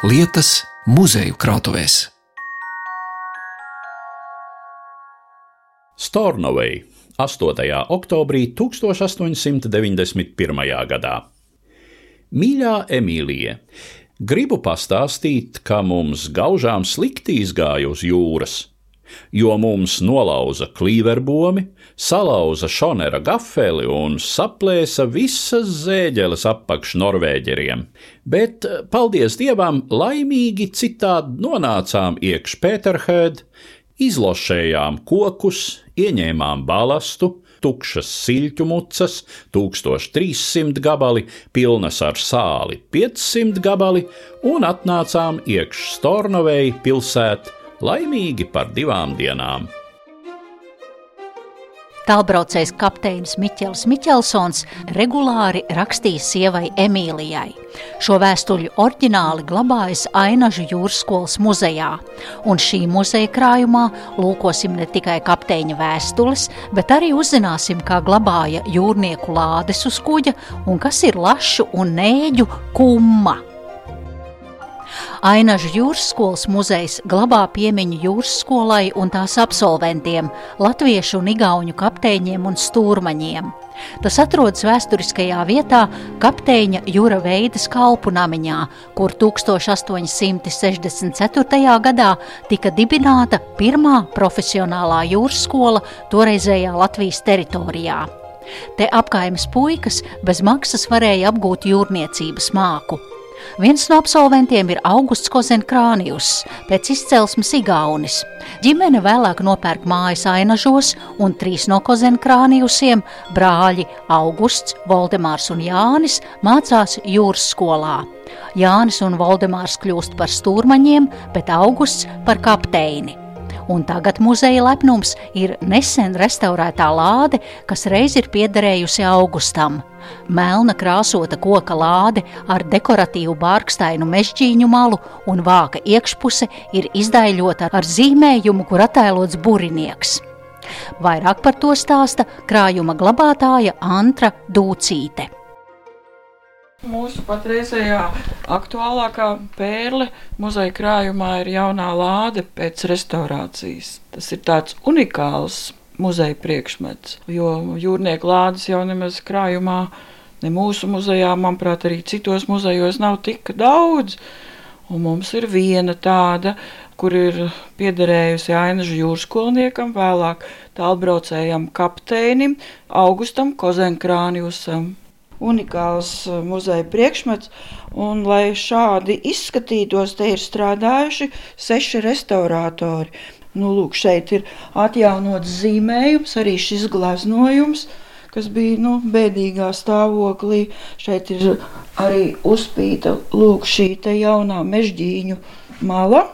lietas muzeju krātuvēs. Stornovei 8. oktobrī 1891. gadā. Mīļā Emīlija, gribu pastāstīt, ka mums gaužām slikti izgāja uz jūras jo mums nolauza klīverbomi, salauza šonera gafeli un saplēsa visas zēģeles apakš norvēģeriem. Bet, paldies Dievam, laimīgi citādi nonācām iekš Pēterhēd, izlošējām kokus, ieņēmām balastu, tukšas siļķu mucas, 1300 gabali, pilnas ar sāli 500 gabali, un atnācām iekš Stornovei pilsētu laimīgi par divām dienām. Tālbraucējs kapteinis Miķels Miķelsons regulāri rakstīja sievai Emīlijai. Šo vēstuļu oriģināli glabājas Ainažu jūras skolas muzejā, un šī muzeja krājumā lūkosim ne tikai kapteiņa vēstules, bet arī uzzināsim, kā glabāja jūrnieku lādes uz kuģa un kas ir lašu un nēģu kumma. Ainažu jūras skolas muzejs glabā piemiņu jūras skolai un tās absolventiem, latviešu un igauņu kapteiņiem un stūrmaņiem. Tas atrodas vēsturiskajā vietā kapteiņa Jūra Veidas kalpu namiņā, kur 1864. gadā tika dibināta pirmā profesionālā jūras skola toreizējā Latvijas teritorijā. Te apkaimes puikas bez maksas varēja apgūt jūrniecības māku. Viens no absolventiem ir Augusts Kozenkrānijus, pēc izcelsmes Igaunis. Ģimene vēlāk nopērk mājas ainažos, un trīs no Kozenkrānijusiem - brāļi Augusts, Voldemārs un Jānis - mācās jūras skolā. Jānis un Voldemārs kļūst par stūrmaņiem, bet Augusts par kapteini un tagad muzeja lepnums ir nesen restaurētā lāde, kas reiz ir piederējusi Augustam. Melna krāsota koka lāde ar dekoratīvu bārkstainu mežģīņu malu un vāka iekšpuse ir izdaļota ar zīmējumu, kur attēlots burinieks. Vairāk par to stāsta krājuma glabātāja Antra Dūcīte. Mūsu patreizējā aktuālākā pērle muzeja krājumā ir jaunā lāde pēc restaurācijas. Tas ir tāds unikāls muzeja priekšmets, jo jūrnieku lādes jau nemaz krājumā, ne mūsu muzejā, manuprāt, arī citos muzejos nav tik daudz. Un mums ir viena tāda, kur ir piederējusi Ainažu jūras skolniekam, vēlāk tālbraucējam kapteinim Augustam Kozenkrāniusam unikāls uh, muzeja priekšmets. Un, lai šādi izskatītos, te ir strādājuši seši restauratori. Nu, lūk, šeit ir atjaunots zīmējums, arī šis glaznojums, kas bija nu, bēdīgā stāvoklī. Šeit ir arī uzpīta lūk, šī jaunā mežģīņu mala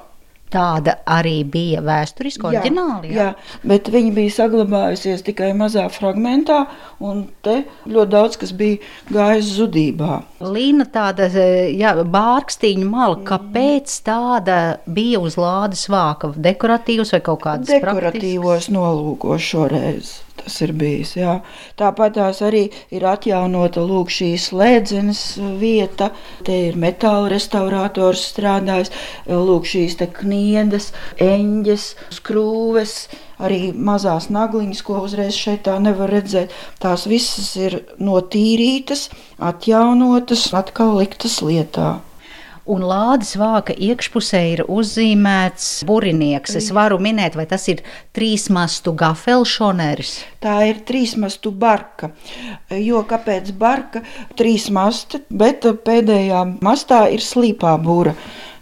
Tāda arī bija vēsturiski oriģināli. Jā, jā, bet viņa bija saglabājusies tikai mazā fragmentā, un te ļoti daudz kas bija gājis zudībā. Līna tāda jā, bārkstīņa mala, kāpēc tāda bija uz lādes vāka? Dekoratīvs vai kaut kāds dekoratīvos praktisks? nolūkos šoreiz tas ir bijis. Jā. Tāpat tās arī ir atjaunota lūk, šī slēdzenes vieta. Te ir metāla restaurators strādājis, lūk, šīs kniedes, eņģes, skrūves. Arī mazās nagliņas, ko uzreiz šeit tā nevar redzēt, tās visas ir notīrītas, atjaunotas, atkal liktas lietā un lādes vāka iekšpusē ir uzzīmēts burinieks. Es varu minēt, vai tas ir trīsmastu gafelšoneris. Tā ir trīsmastu barka. Jo kāpēc barka? Trīs masti, bet pēdējā mastā ir slīpā būra.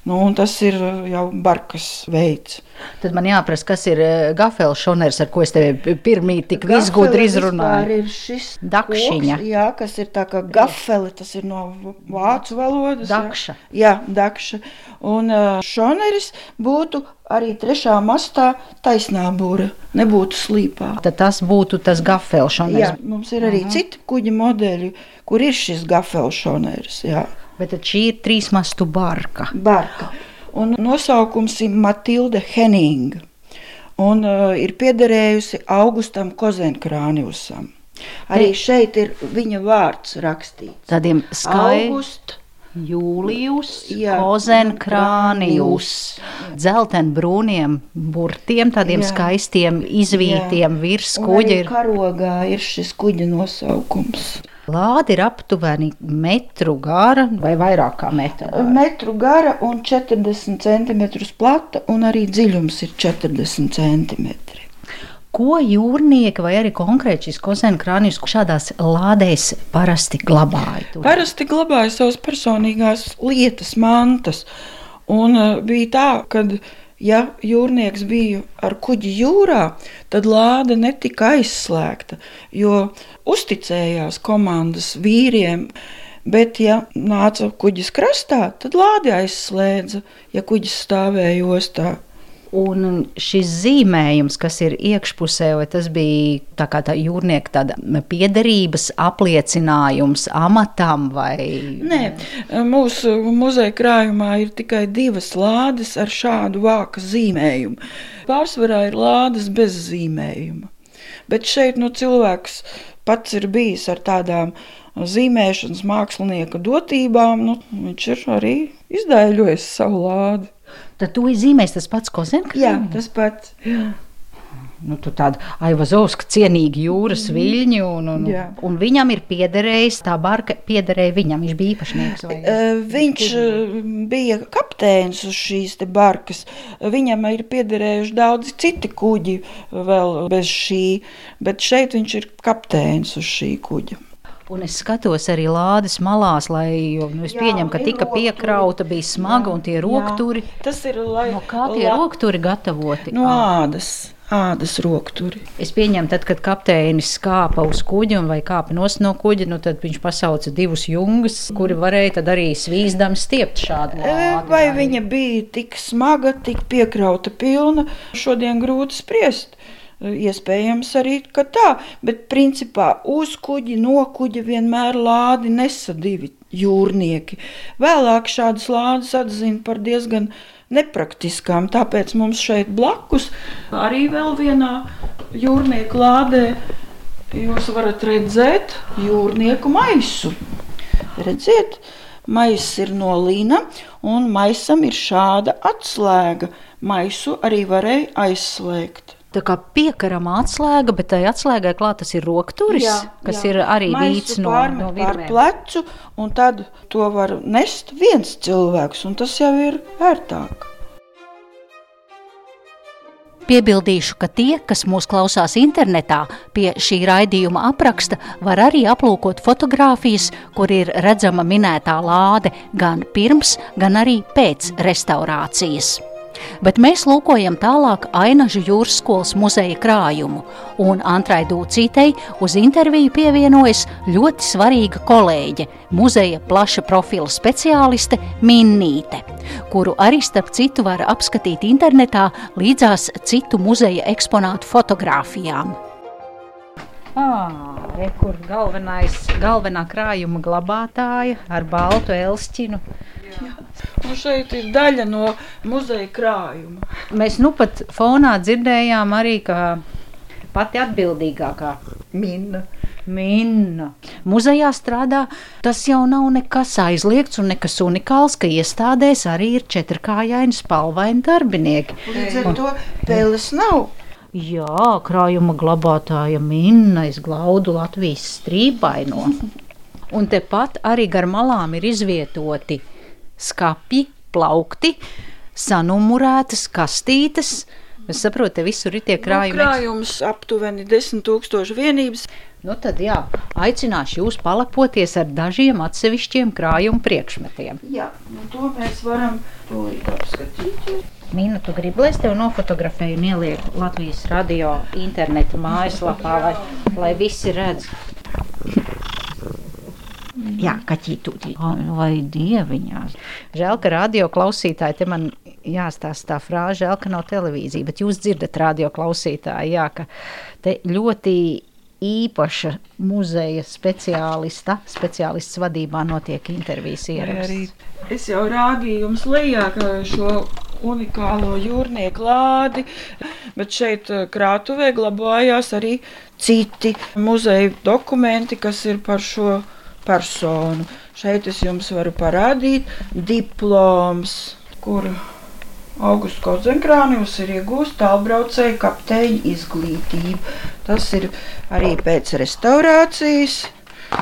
Nu, tas ir jau barkas veids. Tad man jāprasa, kas ir eh, gafela šoners, ar ko es tevi pirmī tik visgudri izrunāju. ir šis dakšiņa. Koks, jā, kas ir tā kā gafeli, tas ir no vācu valodas. Dakša. Jā, dakša. Un eh, šoneris būtu arī trešā mastā taisnā būra, nebūtu slīpā. Tad tas būtu tas gafela šoners. Jā, mums ir arī uh mhm. citi kuģi modeļi, kur ir šis gafela šoners, jā. Bet šī ir trīsmastu barka. barka. Un nosaukums ir Matilde Henninga. Un uh, ir piederējusi Augustam Kozenkrāniusam. Arī šeit ir viņa vārds rakstīts. Tādiem skaidriem. August Jūlijus, Ozenkrānijus, dzeltenbrūniem burtiem, tādiem Jā. skaistiem, izvītiem virs Un kuģa. Ir. Karogā ir šis kuģa nosaukums. Lāde ir aptuveni metru gara vai vairāk kā metru. Metru gara un 40 cm plata, un arī dziļums ir 40 cm. Ko jūrnieki vai arī konkrēti šis kozenkrānijus šādās lādēs parasti glabāja? tur? Parasti glabāja savas personīgās lietas, mantas. Un uh, bija tā, ka, ja jūrnieks bija ar kuģi jūrā, tad lāde netika aizslēgta, jo uzticējās komandas vīriem. Bet, ja nāca kuģis krastā, tad lāde aizslēdza, ja kuģis stāvēja ostā. Un šis zīmējums, kas ir iekšpusē, vai tas bija tā kā tā jūrnieka tāda piederības apliecinājums amatam vai Nē, mūsu muzeja krājumā ir tikai divas lādes ar šādu vāka zīmējumu. Pārsvarā ir lādes bez zīmējuma. Bet šeit nu, cilvēks pats ir bijis ar tādām zīmēšanas mākslinieka dotībām. Nu, viņš ir arī izdēļojis savu lādi. Tad tu zīmēs tas pats kozenkrānijs? Jā, tas pats. Jā. nu, tur tāda Aivazovska cienīga jūras viļņa, un, un, Jā. un viņam ir piederējis, tā barka piederēja viņam, viņš bija īpašnieks. Vai? Eh, Viņš eh, bija kapteinis uz šīs te barkas. Viņam ir piederējuši daudzi citi kuģi vēl bez šī, bet šeit viņš ir kapteinis uz šī kuģa. Un es skatos arī lādes malās, lai, jo nu, es Jā, pieņemu, ka tika rokturi. piekrauta, bija smaga un tie rokturi. Tas ir lai, No kā tie la- rokturi gatavoti? No ādas, ādas rokturi. Es pieņemu, tad, kad kapteinis kāpa uz kuģa vai kāpa no kuģa, nu, tad viņš pasauca divus jungus, kuri varēja arī svīzdami stiept šādu E, lādi. Vai viņa bija tik smaga, tik piekrauta pilna, šodien grūti spriest. E, Iespējams, arī tā, bet principā uz kuģi, no kuģa vienmēr lādi nesa divi jūrnieki. Vēlāk šādas lādes atzina par diezgan nepraktiskām, tāpēc mums šeit blakus arī vēl vienā jūrnieku lādē jūs varat redzēt jūrnieku maisu. Redziet, maiss ir no līna, un maisam ir šāda atslēga. Maisu arī varēja aizslēgt. Tā kā piekarama atslēga, bet tai atslēgai klāt tas ir rokturis, kas ir arī vīts no, no virvēm. plecu, un tad to var nest viens cilvēks, un tas jau ir ērtāk. Piebildīšu, ka tie, kas mūs klausās internetā, pie šī raidījuma apraksta, var arī aplūkot fotogrāfijas, kur ir redzama minētā lāde gan pirms, gan arī pēc restaurācijas. Bet mēs lūkojam tālāk Ainažu jūras skolas muzeja krājumu, un Antrai Dūcītei uz interviju pievienojas ļoti svarīga kolēģe, muzeja plaša profila speciāliste Minnīte, kuru arī starp citu var apskatīt internetā līdzās citu muzeja eksponātu fotografijām. Ah, re, kur galvenais, galvenā krājuma glabātāja ar baltu elšķinu. Un šeit ir daļa no muzeja krājuma. Mēs nu pat fonā dzirdējām arī, ka pati atbildīgākā Minna. Minna. Muzejā strādā, tas jau nav nekas aizliegts un nekas unikāls, ka iestādēs arī ir četrkājaini spalvaini darbinieki. Līdz ar to pēles nav. Jā, krājuma glabātāja minna, es glaudu Latvijas strīpaino. Un tepat arī gar malām ir izvietoti skati, plaukti, sanumurētas kastītes. Es saprotu, te visur ir tie krājumi. Nu, krājums aptuveni 10,000 vienības. Nu tad jā, aicināšu jūs palapoties ar dažiem atsevišķiem krājuma priekšmetiem. Jā, nu to mēs varam tūlīt apskatīt. Mīna, tu gribi, lai es tev nofotografēju un ielieku Latvijas radio interneta mājaslapā, lai, lai visi redz. Jā, kaķītūtī. Vai dieviņās. Žēl, ka radio klausītāji, te man jāstāsta tā frāze, žēl, ka nav televīzija, bet jūs dzirdat radio klausītāji, jā, ka te ļoti īpaša muzeja speciālista, speciālists vadībā notiek intervijas ieraksts. Es jau rādīju jums lejā šo unikālo jūrnieku lādi, bet šeit eh, krātuvē glabājās arī citi muzeja dokumenti, kas ir par šo personu. Šeit es jums varu parādīt diploms, kuru Augusts Kozenkrānijus ir iegūst tālbraucēju kapteiņa izglītību. Tas ir arī pēc restaurācijas.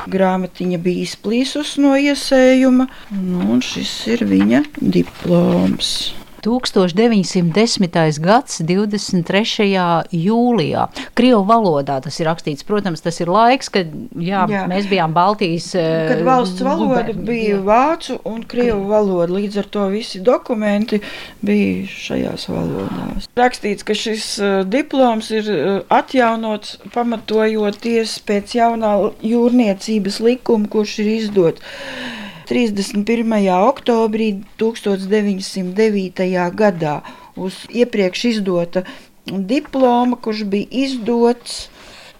Grāmatiņa bija izplīsus no iesējuma, nu, un šis ir viņa diploms. 1910. gads, 23. jūlijā. Krievu valodā tas ir rakstīts. Protams, tas ir laiks, kad jā, jā. mēs bijām Baltijas. Kad eh, valsts valoda gubē, bija jā. vācu un krievu valoda, līdz ar to visi dokumenti bija šajās valodās. Rakstīts, ka šis uh, diploms ir uh, atjaunots pamatojoties pēc jaunā jūrniecības likuma, kurš ir izdots. 31. oktobrī 1909. gadā uz iepriekš izdota diploma, kurš bija izdots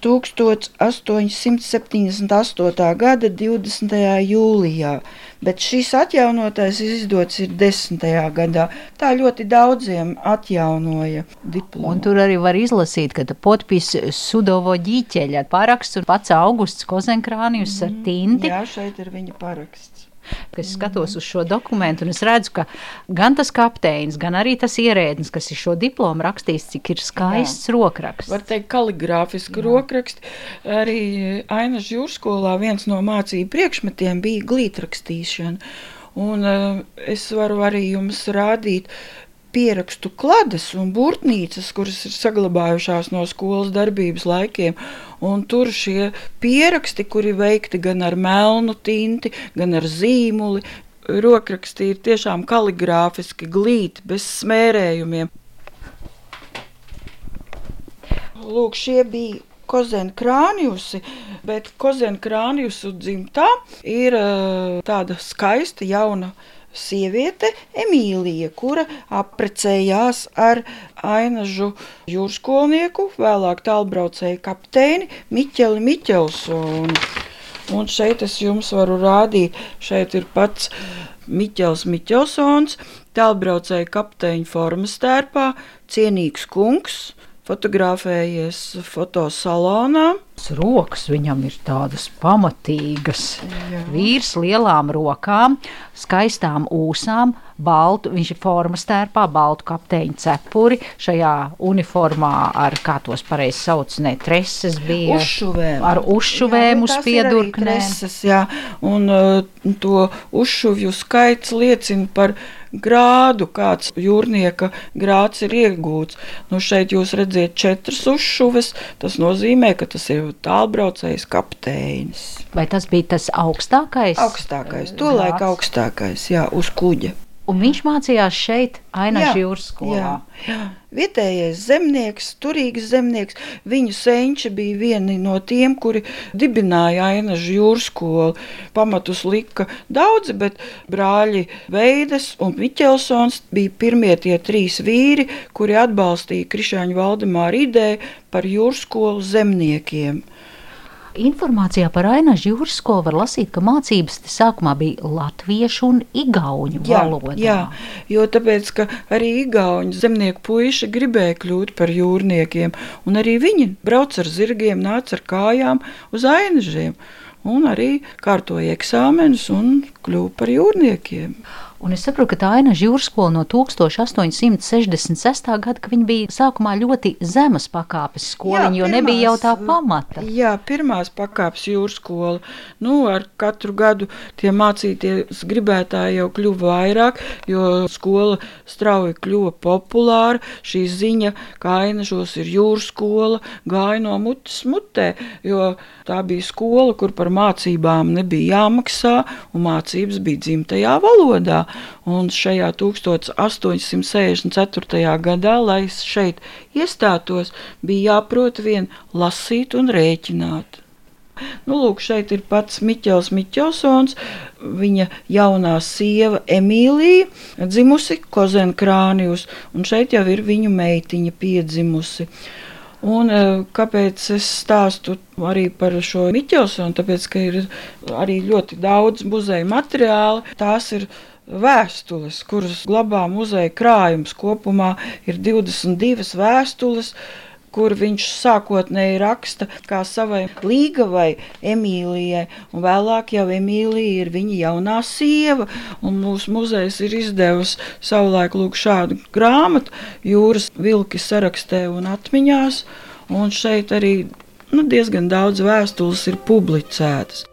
1878. gada 20. jūlijā, bet šis atjaunotais izdots ir 10. gadā. Tā ļoti daudziem atjaunoja diplomu. Un tur arī var izlasīt, ka podpis Sudovo ģīķeļa paraksts un pats Augusts Kozenkrānijus mm, ar mhm. tinti. Jā, šeit ir viņa paraksts. Es skatos uz šo dokumentu, un es redzu, ka gan tas kapteinis, gan arī tas ierēdnis, kas ir šo diplomu rakstījis, cik ir skaists Jā. rokraksts. Var teikt, kaligrāfiski rokraksti. Arī Ainas jūrskolā viens no mācību priekšmetiem bija glītrakstīšana. Un uh, es varu arī jums rādīt pierakstu klades un burtnīcas, kuras ir saglabājušās no skolas darbības laikiem. Un tur šie pieraksti, kuri veikti gan ar melnu tinti, gan ar zīmuli, rokraksti ir tiešām kaligrāfiski glīti, bez smērējumiem. Lūk, šie bija Kozēna krāniusi, bet Kozēna krāniusu dzimtā ir tāda skaista jauna sieviete Emīlija, kura apprecējās ar Ainažu jūrskolnieku, vēlāk tālbraucēju kapteini Miķeli Miķelsonu. Un šeit es jums varu rādīt, šeit ir pats Miķels Miķelsons, tālbraucēju kapteiņa formas tērpā, cienīgs kungs, fotografējies fotosalonā. Rokas viņam ir tādas pamatīgas. Jā. Vīrs lielām rokām, skaistām ūsām, baltu, viņš ir formas tērpā, baltu kapteiņa cepuri, šajā uniformā ar, kā tos pareizi sauc, ne treses bija. Uzšuvēm. Ar uzšuvēm jā, uz piedurknēm. Jā, un uh, to uzšuvju skaits liecina par grādu, kāds jūrnieka grāds ir iegūts. Nu, šeit jūs redzat četras uzšuves. Tas nozīmē, ka tas ir tālbraucējs kapteinis. Vai tas bija tas augstākais? Augstākais, tolaik augstākais, jā, uz kuģa. Un viņš mācījās šeit, Ainaža jūras skolā. Jā, jā. Vietējais zemnieks, turīgs zemnieks, viņu senči bija vieni no tiem, kuri dibināja Ainaža jūras skolu. Pamatus lika daudzi, bet brāļi Veides un Miķelsons bija pirmie tie trīs vīri, kuri atbalstīja Krišāņu Valdemāru ideju par jūras skolu zemniekiem. Informācijā par Ainažu jūras skolu var lasīt, ka mācības sākumā bija latviešu un igauņu jā, valodā. Jā, jo tāpēc, ka arī igauņu zemnieku puiši gribēja kļūt par jūrniekiem, un arī viņi brauc ar zirgiem, nāca ar kājām uz Ainažiem, un arī kārtoja eksāmenus un kļuva par jūrniekiem. Un es saprotu, ka tā aina jūrskola no 1866. gada, ka viņa bija sākumā ļoti zemes pakāpes skoliņa, jo nebija jau tā pamata. Jā, pirmās pakāpes jūrskola. Nu, ar katru gadu tie mācīties gribētāji jau kļuva vairāk, jo skola strauji kļuva populāra. Šī ziņa, ka ainažos ir jūrskola, gāja no mutes mutē, jo tā bija skola, kur par mācībām nebija jāmaksā, un mācības bija dzimtajā valodā. Un šajā 1864. gadā, lai šeit iestātos, bija jāprot vien lasīt un rēķināt. Nu, lūk, šeit ir pats Miķels Miķelsons, viņa jaunā sieva Emīlija, dzimusi Kozenkrānijus, un šeit jau ir viņu meitiņa piedzimusi. Un, e, kāpēc es stāstu arī par šo Miķelsonu? Tāpēc, ka ir arī ļoti daudz muzeja materiāla. Tās ir vēstules, kuras glabā muzeja krājums. Kopumā ir 22 vēstules kur viņš sākotnēji raksta kā savai līgavai Emīlijai, un vēlāk jau Emīlija ir viņa jaunā sieva, un mūsu muzejs ir izdevusi savulaik lūk šādu grāmatu jūras vilki sarakstē un atmiņās, un šeit arī nu, diezgan daudz vēstules ir publicētas.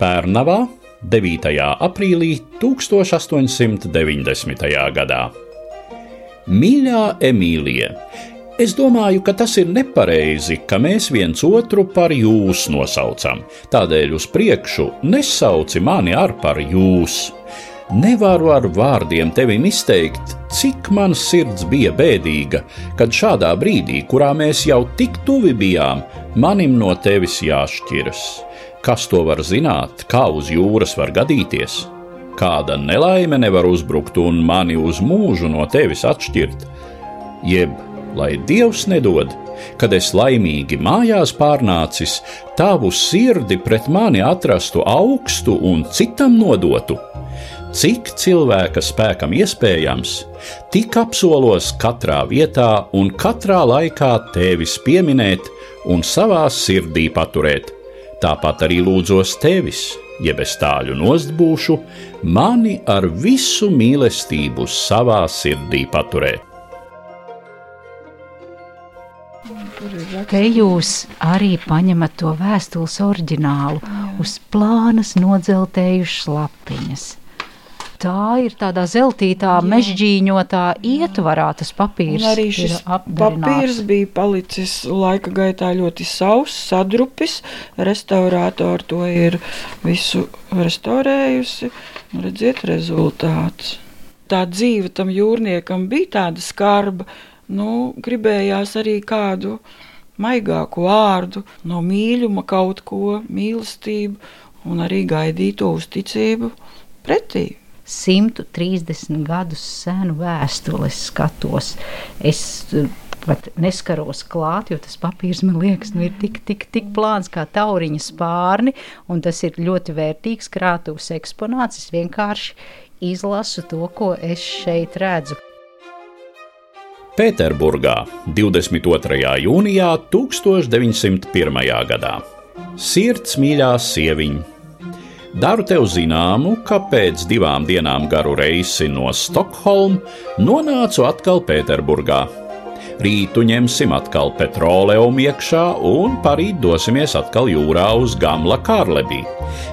Pērnavā 9. aprīlī 1890. gadā. Mīļā Emīlija, es domāju, ka tas ir nepareizi, ka mēs viens otru par jūs nosaucam. Tādēļ uz priekšu nesauci mani ar par jūs. Nevaru ar vārdiem tevim izteikt, cik man sirds bija bēdīga, kad šādā brīdī, kurā mēs jau tik tuvi bijām, manim no tevis jāšķiras. Kas to var zināt, kā uz jūras var gadīties? Kāda nelaime nevar uzbrukt un mani uz mūžu no tevis atšķirt? Jeb, lai Dievs nedod, kad es laimīgi mājās pārnācis, tavu sirdi pret mani atrastu augstu un citam nodotu cik cilvēka spēkam iespējams, tik apsolos katrā vietā un katrā laikā tevis pieminēt un savā sirdī paturēt. Tāpat arī lūdzos tevis, jeb es tāļu nost būšu, mani ar visu mīlestību savā sirdī paturēt. Te jūs arī paņemat to vēstules oriģinālu uz plānas nodzeltējušas lapiņas. Tā ir tādā zeltītā, mežģīņotā ietvarā tas papīrs. Un arī šis papīrs bija palicis laika gaitā ļoti sauss, sadrupis. Restaurātori to ir visu restaurējusi. Redziet, rezultāts. Tā dzīve tam jūrniekam bija tāda skarba. Nu, gribējās arī kādu maigāku vārdu, no mīļuma kaut ko, mīlestību un arī gaidīto uzticību pretī. 130 gadus senu vēstuli skatos. Es eh, pat neskaros klāt, jo tas papīrs man liekas, nu, ir tik, tik, tik plāns kā tauriņa spārni, un tas ir ļoti vērtīgs krātuves eksponāts. Es vienkārši izlasu to, ko es šeit redzu. Pēterburgā 22. jūnijā 1901. gadā. Sirds mīļā sieviņa Daru tev zināmu, ka pēc divām dienām garu reisi no Stokholmas nonācu atkal Pēterburgā. Rītu ņemsim atkal petrolēmu iekšā un parīt dosimies atkal jūrā uz Gamla Kārlebī.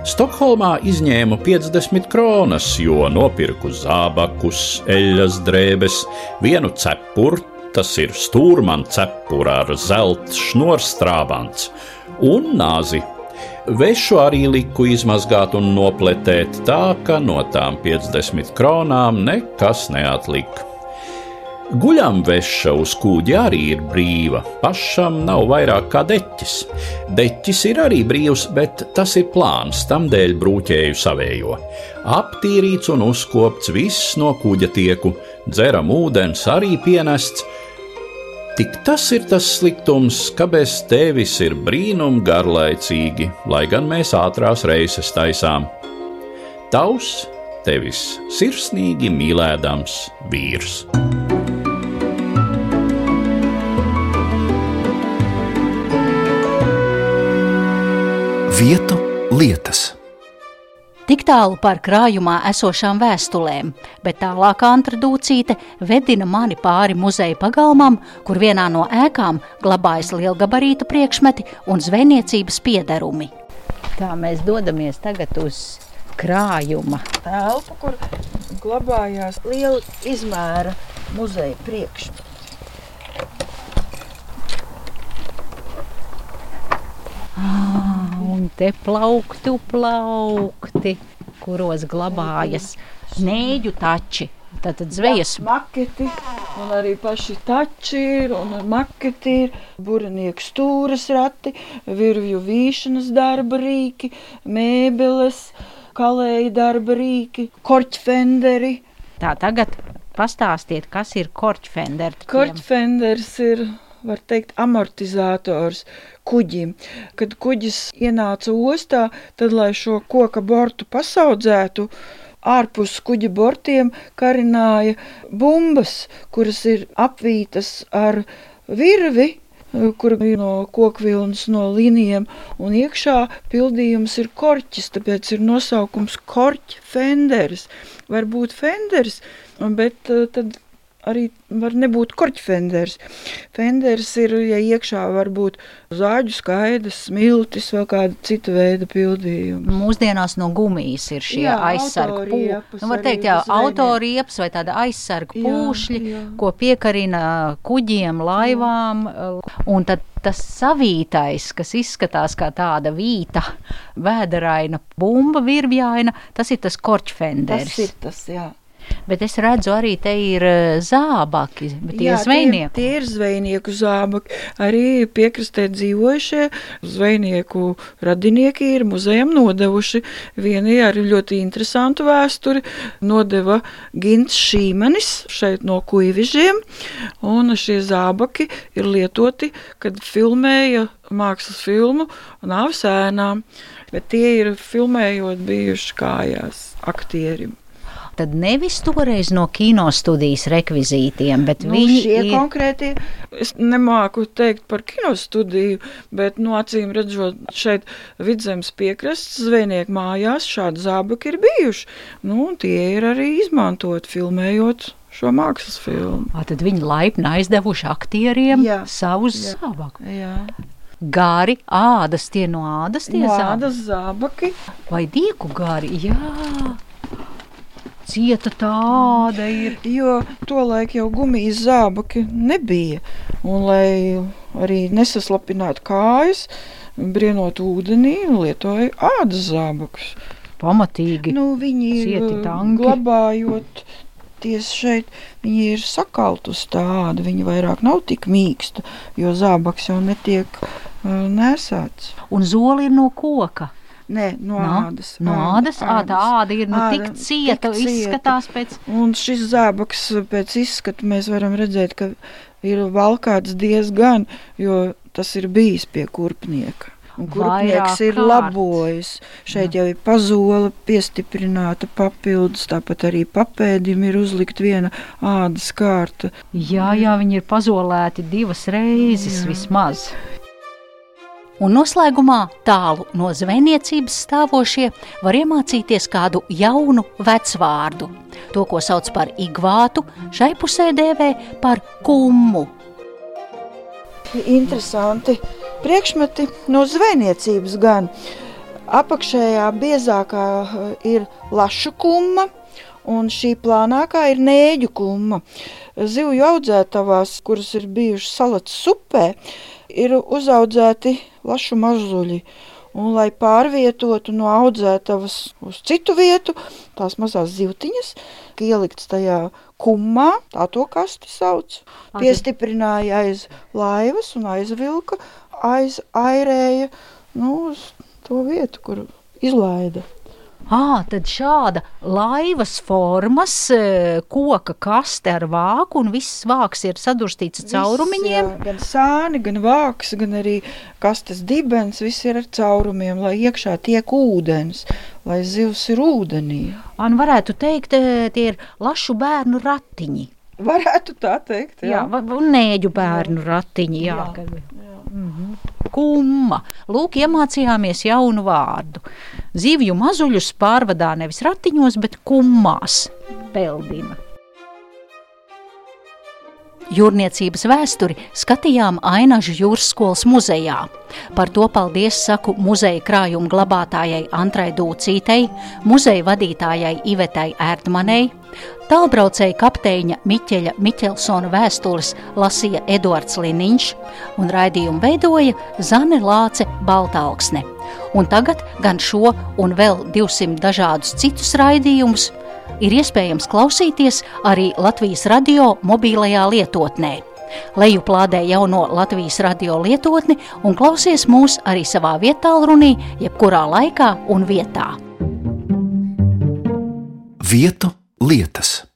Stokholmā izņēmu 50 kronas, jo nopirku zābakus, eļas drēbes, vienu cepuru, tas ir stūrman cepura ar zelta šnorstrābants, un nāzi Vešu arī liku izmazgāt un nopletēt tā, ka no tām 50 kronām nekas neatlika. Guļam veša uz kūģa arī ir brīva. Pašam nav vairāk kā deķis. Deķis ir arī brīvs, bet tas ir plāns, tam dēļ brūķēju savējo. Aptīrīts un uzkopts viss no kuģa tieku, dzeram ūdens arī pienests, Tik tas ir tas sliktums, ka bez tevis ir brīnum garlaicīgi, lai gan mēs ātrās reizes taisām. Tavs, tevis sirsnīgi mīlēdams vīrs. Vietu lietas. Tik tālu par krājumā esošām vēstulēm, bet tālāk antradūcīte vedina mani pāri muzeja pagalmam, kur vienā no ēkām glabājas lielgabarītu priekšmeti un zvejniecības piedarumi. Tā mēs dodamies tagad uz krājuma telpu, kur glabājās liela izmēra muzeja priekšmeti. Ah, un te plauktu plaukti, kuros glabājas nēģu tači. Tātad zvejas maketi, un arī paši tači ir, un maketi ir, burnieku stūras rati, virvju vīšanas darba rīki, mēbeles, kalēja darba rīki, korķfenderi. Tā tagad pastāstiet, kas ir korķfenderi. Korķfenders ir var teikt, amortizators kuģim. Kad kuģis ienāca ostā, tad, lai šo koka bortu pasaudzētu, ārpus kuģa bortiem karināja bumbas, kuras ir apvītas ar virvi, kur ir no kokvilnas, no līnijiem, un iekšā pildījums ir korķis, tāpēc ir nosaukums korķa fenders. Varbūt fenders, bet eh, tad arī var nebūt korķfenders. Fenders ir, ja iekšā var būt zāģu skaidrs, smiltis vai kāda cita veida pildījuma. Mūsdienās no gumijas ir šie Jā, aizsargu pūšļi. Nu, var teikt, jā, autoriepas vai tāda aizsargu Jā, pūšļi, jā. ko piekarina kuģiem, laivām. Un tad tas savītais, kas izskatās kā tāda vīta, vēderaina, bumba, virvjaina, tas ir tas korķfenders. Tas ir tas, jā. Bet es redzu, arī te ir eh, zābaki, bet tie Jā, ir zvejnieki. Tie, tie ir zvejnieku zābaki. Arī piekrastē dzīvojušie zvejnieku radinieki ir muzejam nodevuši. Vieni ar ļoti interesantu vēsturi nodeva Gins Šīmenis šeit no kuivižiem, un šie zābaki ir lietoti, kad filmēja mākslas filmu Nāves ēnām, bet tie ir filmējot bijuši kājās aktierim. Tad nevis toreiz no kinostudijas rekvizītiem, bet Nu, viņi ir konkrētie, es nemāku teikt par kinostudiju, bet, nu, acīm redzot, šeit vidzemes piekrastes zvejnieku mājās šādi zābaki ir bijuši. Nu, tie ir arī izmantot, filmējot šo mākslas filmu. Ā, Tad viņi laipni aizdevuši aktieriem Jā, savus jā. zābakus. Jā, Gari, ādas, tie no ādas, tie zābaki. tādas zābaki. Vai dieku gari? Jā. Cieta tāda ir. Jo tolaik jau gumijas zābaki nebija. Un, lai arī nesaslapinātu kājas, brienot ūdenī, lietoja ādas zābakus. Pamatīgi. Nu, viņi ir tanki. glabājot. Tieši šeit viņi ir sakalti uz tādu, viņi vairāk nav tik mīksta, jo zābaks jau netiek uh, nesāts. Un zoli ir no koka. Nē, no No? ādas. No ādas, ā, tā āda ir nu, tik Āda cieta, tik cieta. izskatās pēc. Un šis zābaks pēc izskata mēs varam redzēt, ka ir valkāts diezgan, jo tas ir bijis pie kurpnieka. Un kurpnieks ir kārt. labojis. Šeit jau ir pazola piestiprināta papildus, tāpat arī papēdim ir uzlikt viena ādas kārta. Jā, jā, viņi ir pazolēti divas reizes vismaz. Un noslēgumā tālu no zvejniecības stāvošie var iemācīties kādu jaunu vecvārdu. To, ko sauc par igvātu, šai pusē dēvē par kummu. Interesanti priekšmeti no zvejniecības gan. Apakšējā biezākā eh, ir lašu kumma, un šī plānākā ir nēģu kumma. Zivju audzētavās, kuras ir bijušas salats upē, ir uzaudzēti lašu mazuļi. Un, lai pārvietotu no audzētavas uz citu vietu, tās mazās zivtiņas, ka ieliktas tajā kumā, tā to kasti sauc. Piestiprināja aiz laivas un aizvilka, aiz airēja nu, uz to vietu, kur izlaida. À, tad šāda laivas formas, e, koka kaste ar vāku, un viss vāks ir sadurstīts ar caurumiņiem. Viss, jā, gan sāni, gan vāks, gan arī kastes dibens, viss ir ar caurumiem, lai iekšā tiek ūdens, lai zivs ir ūdenī. Un varētu teikt, e, tie ir lašu bērnu ratiņi. Varētu tā teikt, jā. Jā, un nēģu bērnu ratiņi. Jā, Jā, kad... Mhm. Kumma. Lūk, iemācījāmies jaunu vārdu. Zivju mazuļus pārvadā nevis ratiņos, bet kummās. Peldina. Jūrniecības vēsturi skatījām Ainažu jūras skolas muzejā. Par to paldies saku muzeja krājuma glabātājai Antrai Dūcītei, muzeja vadītājai Ivetai Erdmanei, tālbraucēja kapteiņa Miķeļa Miķelsona vēstules lasīja Eduards Liniņš un raidījumu veidoja Zane Lāce Baltāksne. Un tagad gan šo un vēl 200 dažādus citus raidījumus ir iespējams klausīties arī Latvijas radio mobilajā lietotnē. Lejuplādē jauno Latvijas radio lietotni un klausies mūs arī savā vietā, runī, jebkurā laikā un vietā. Vietu lietas.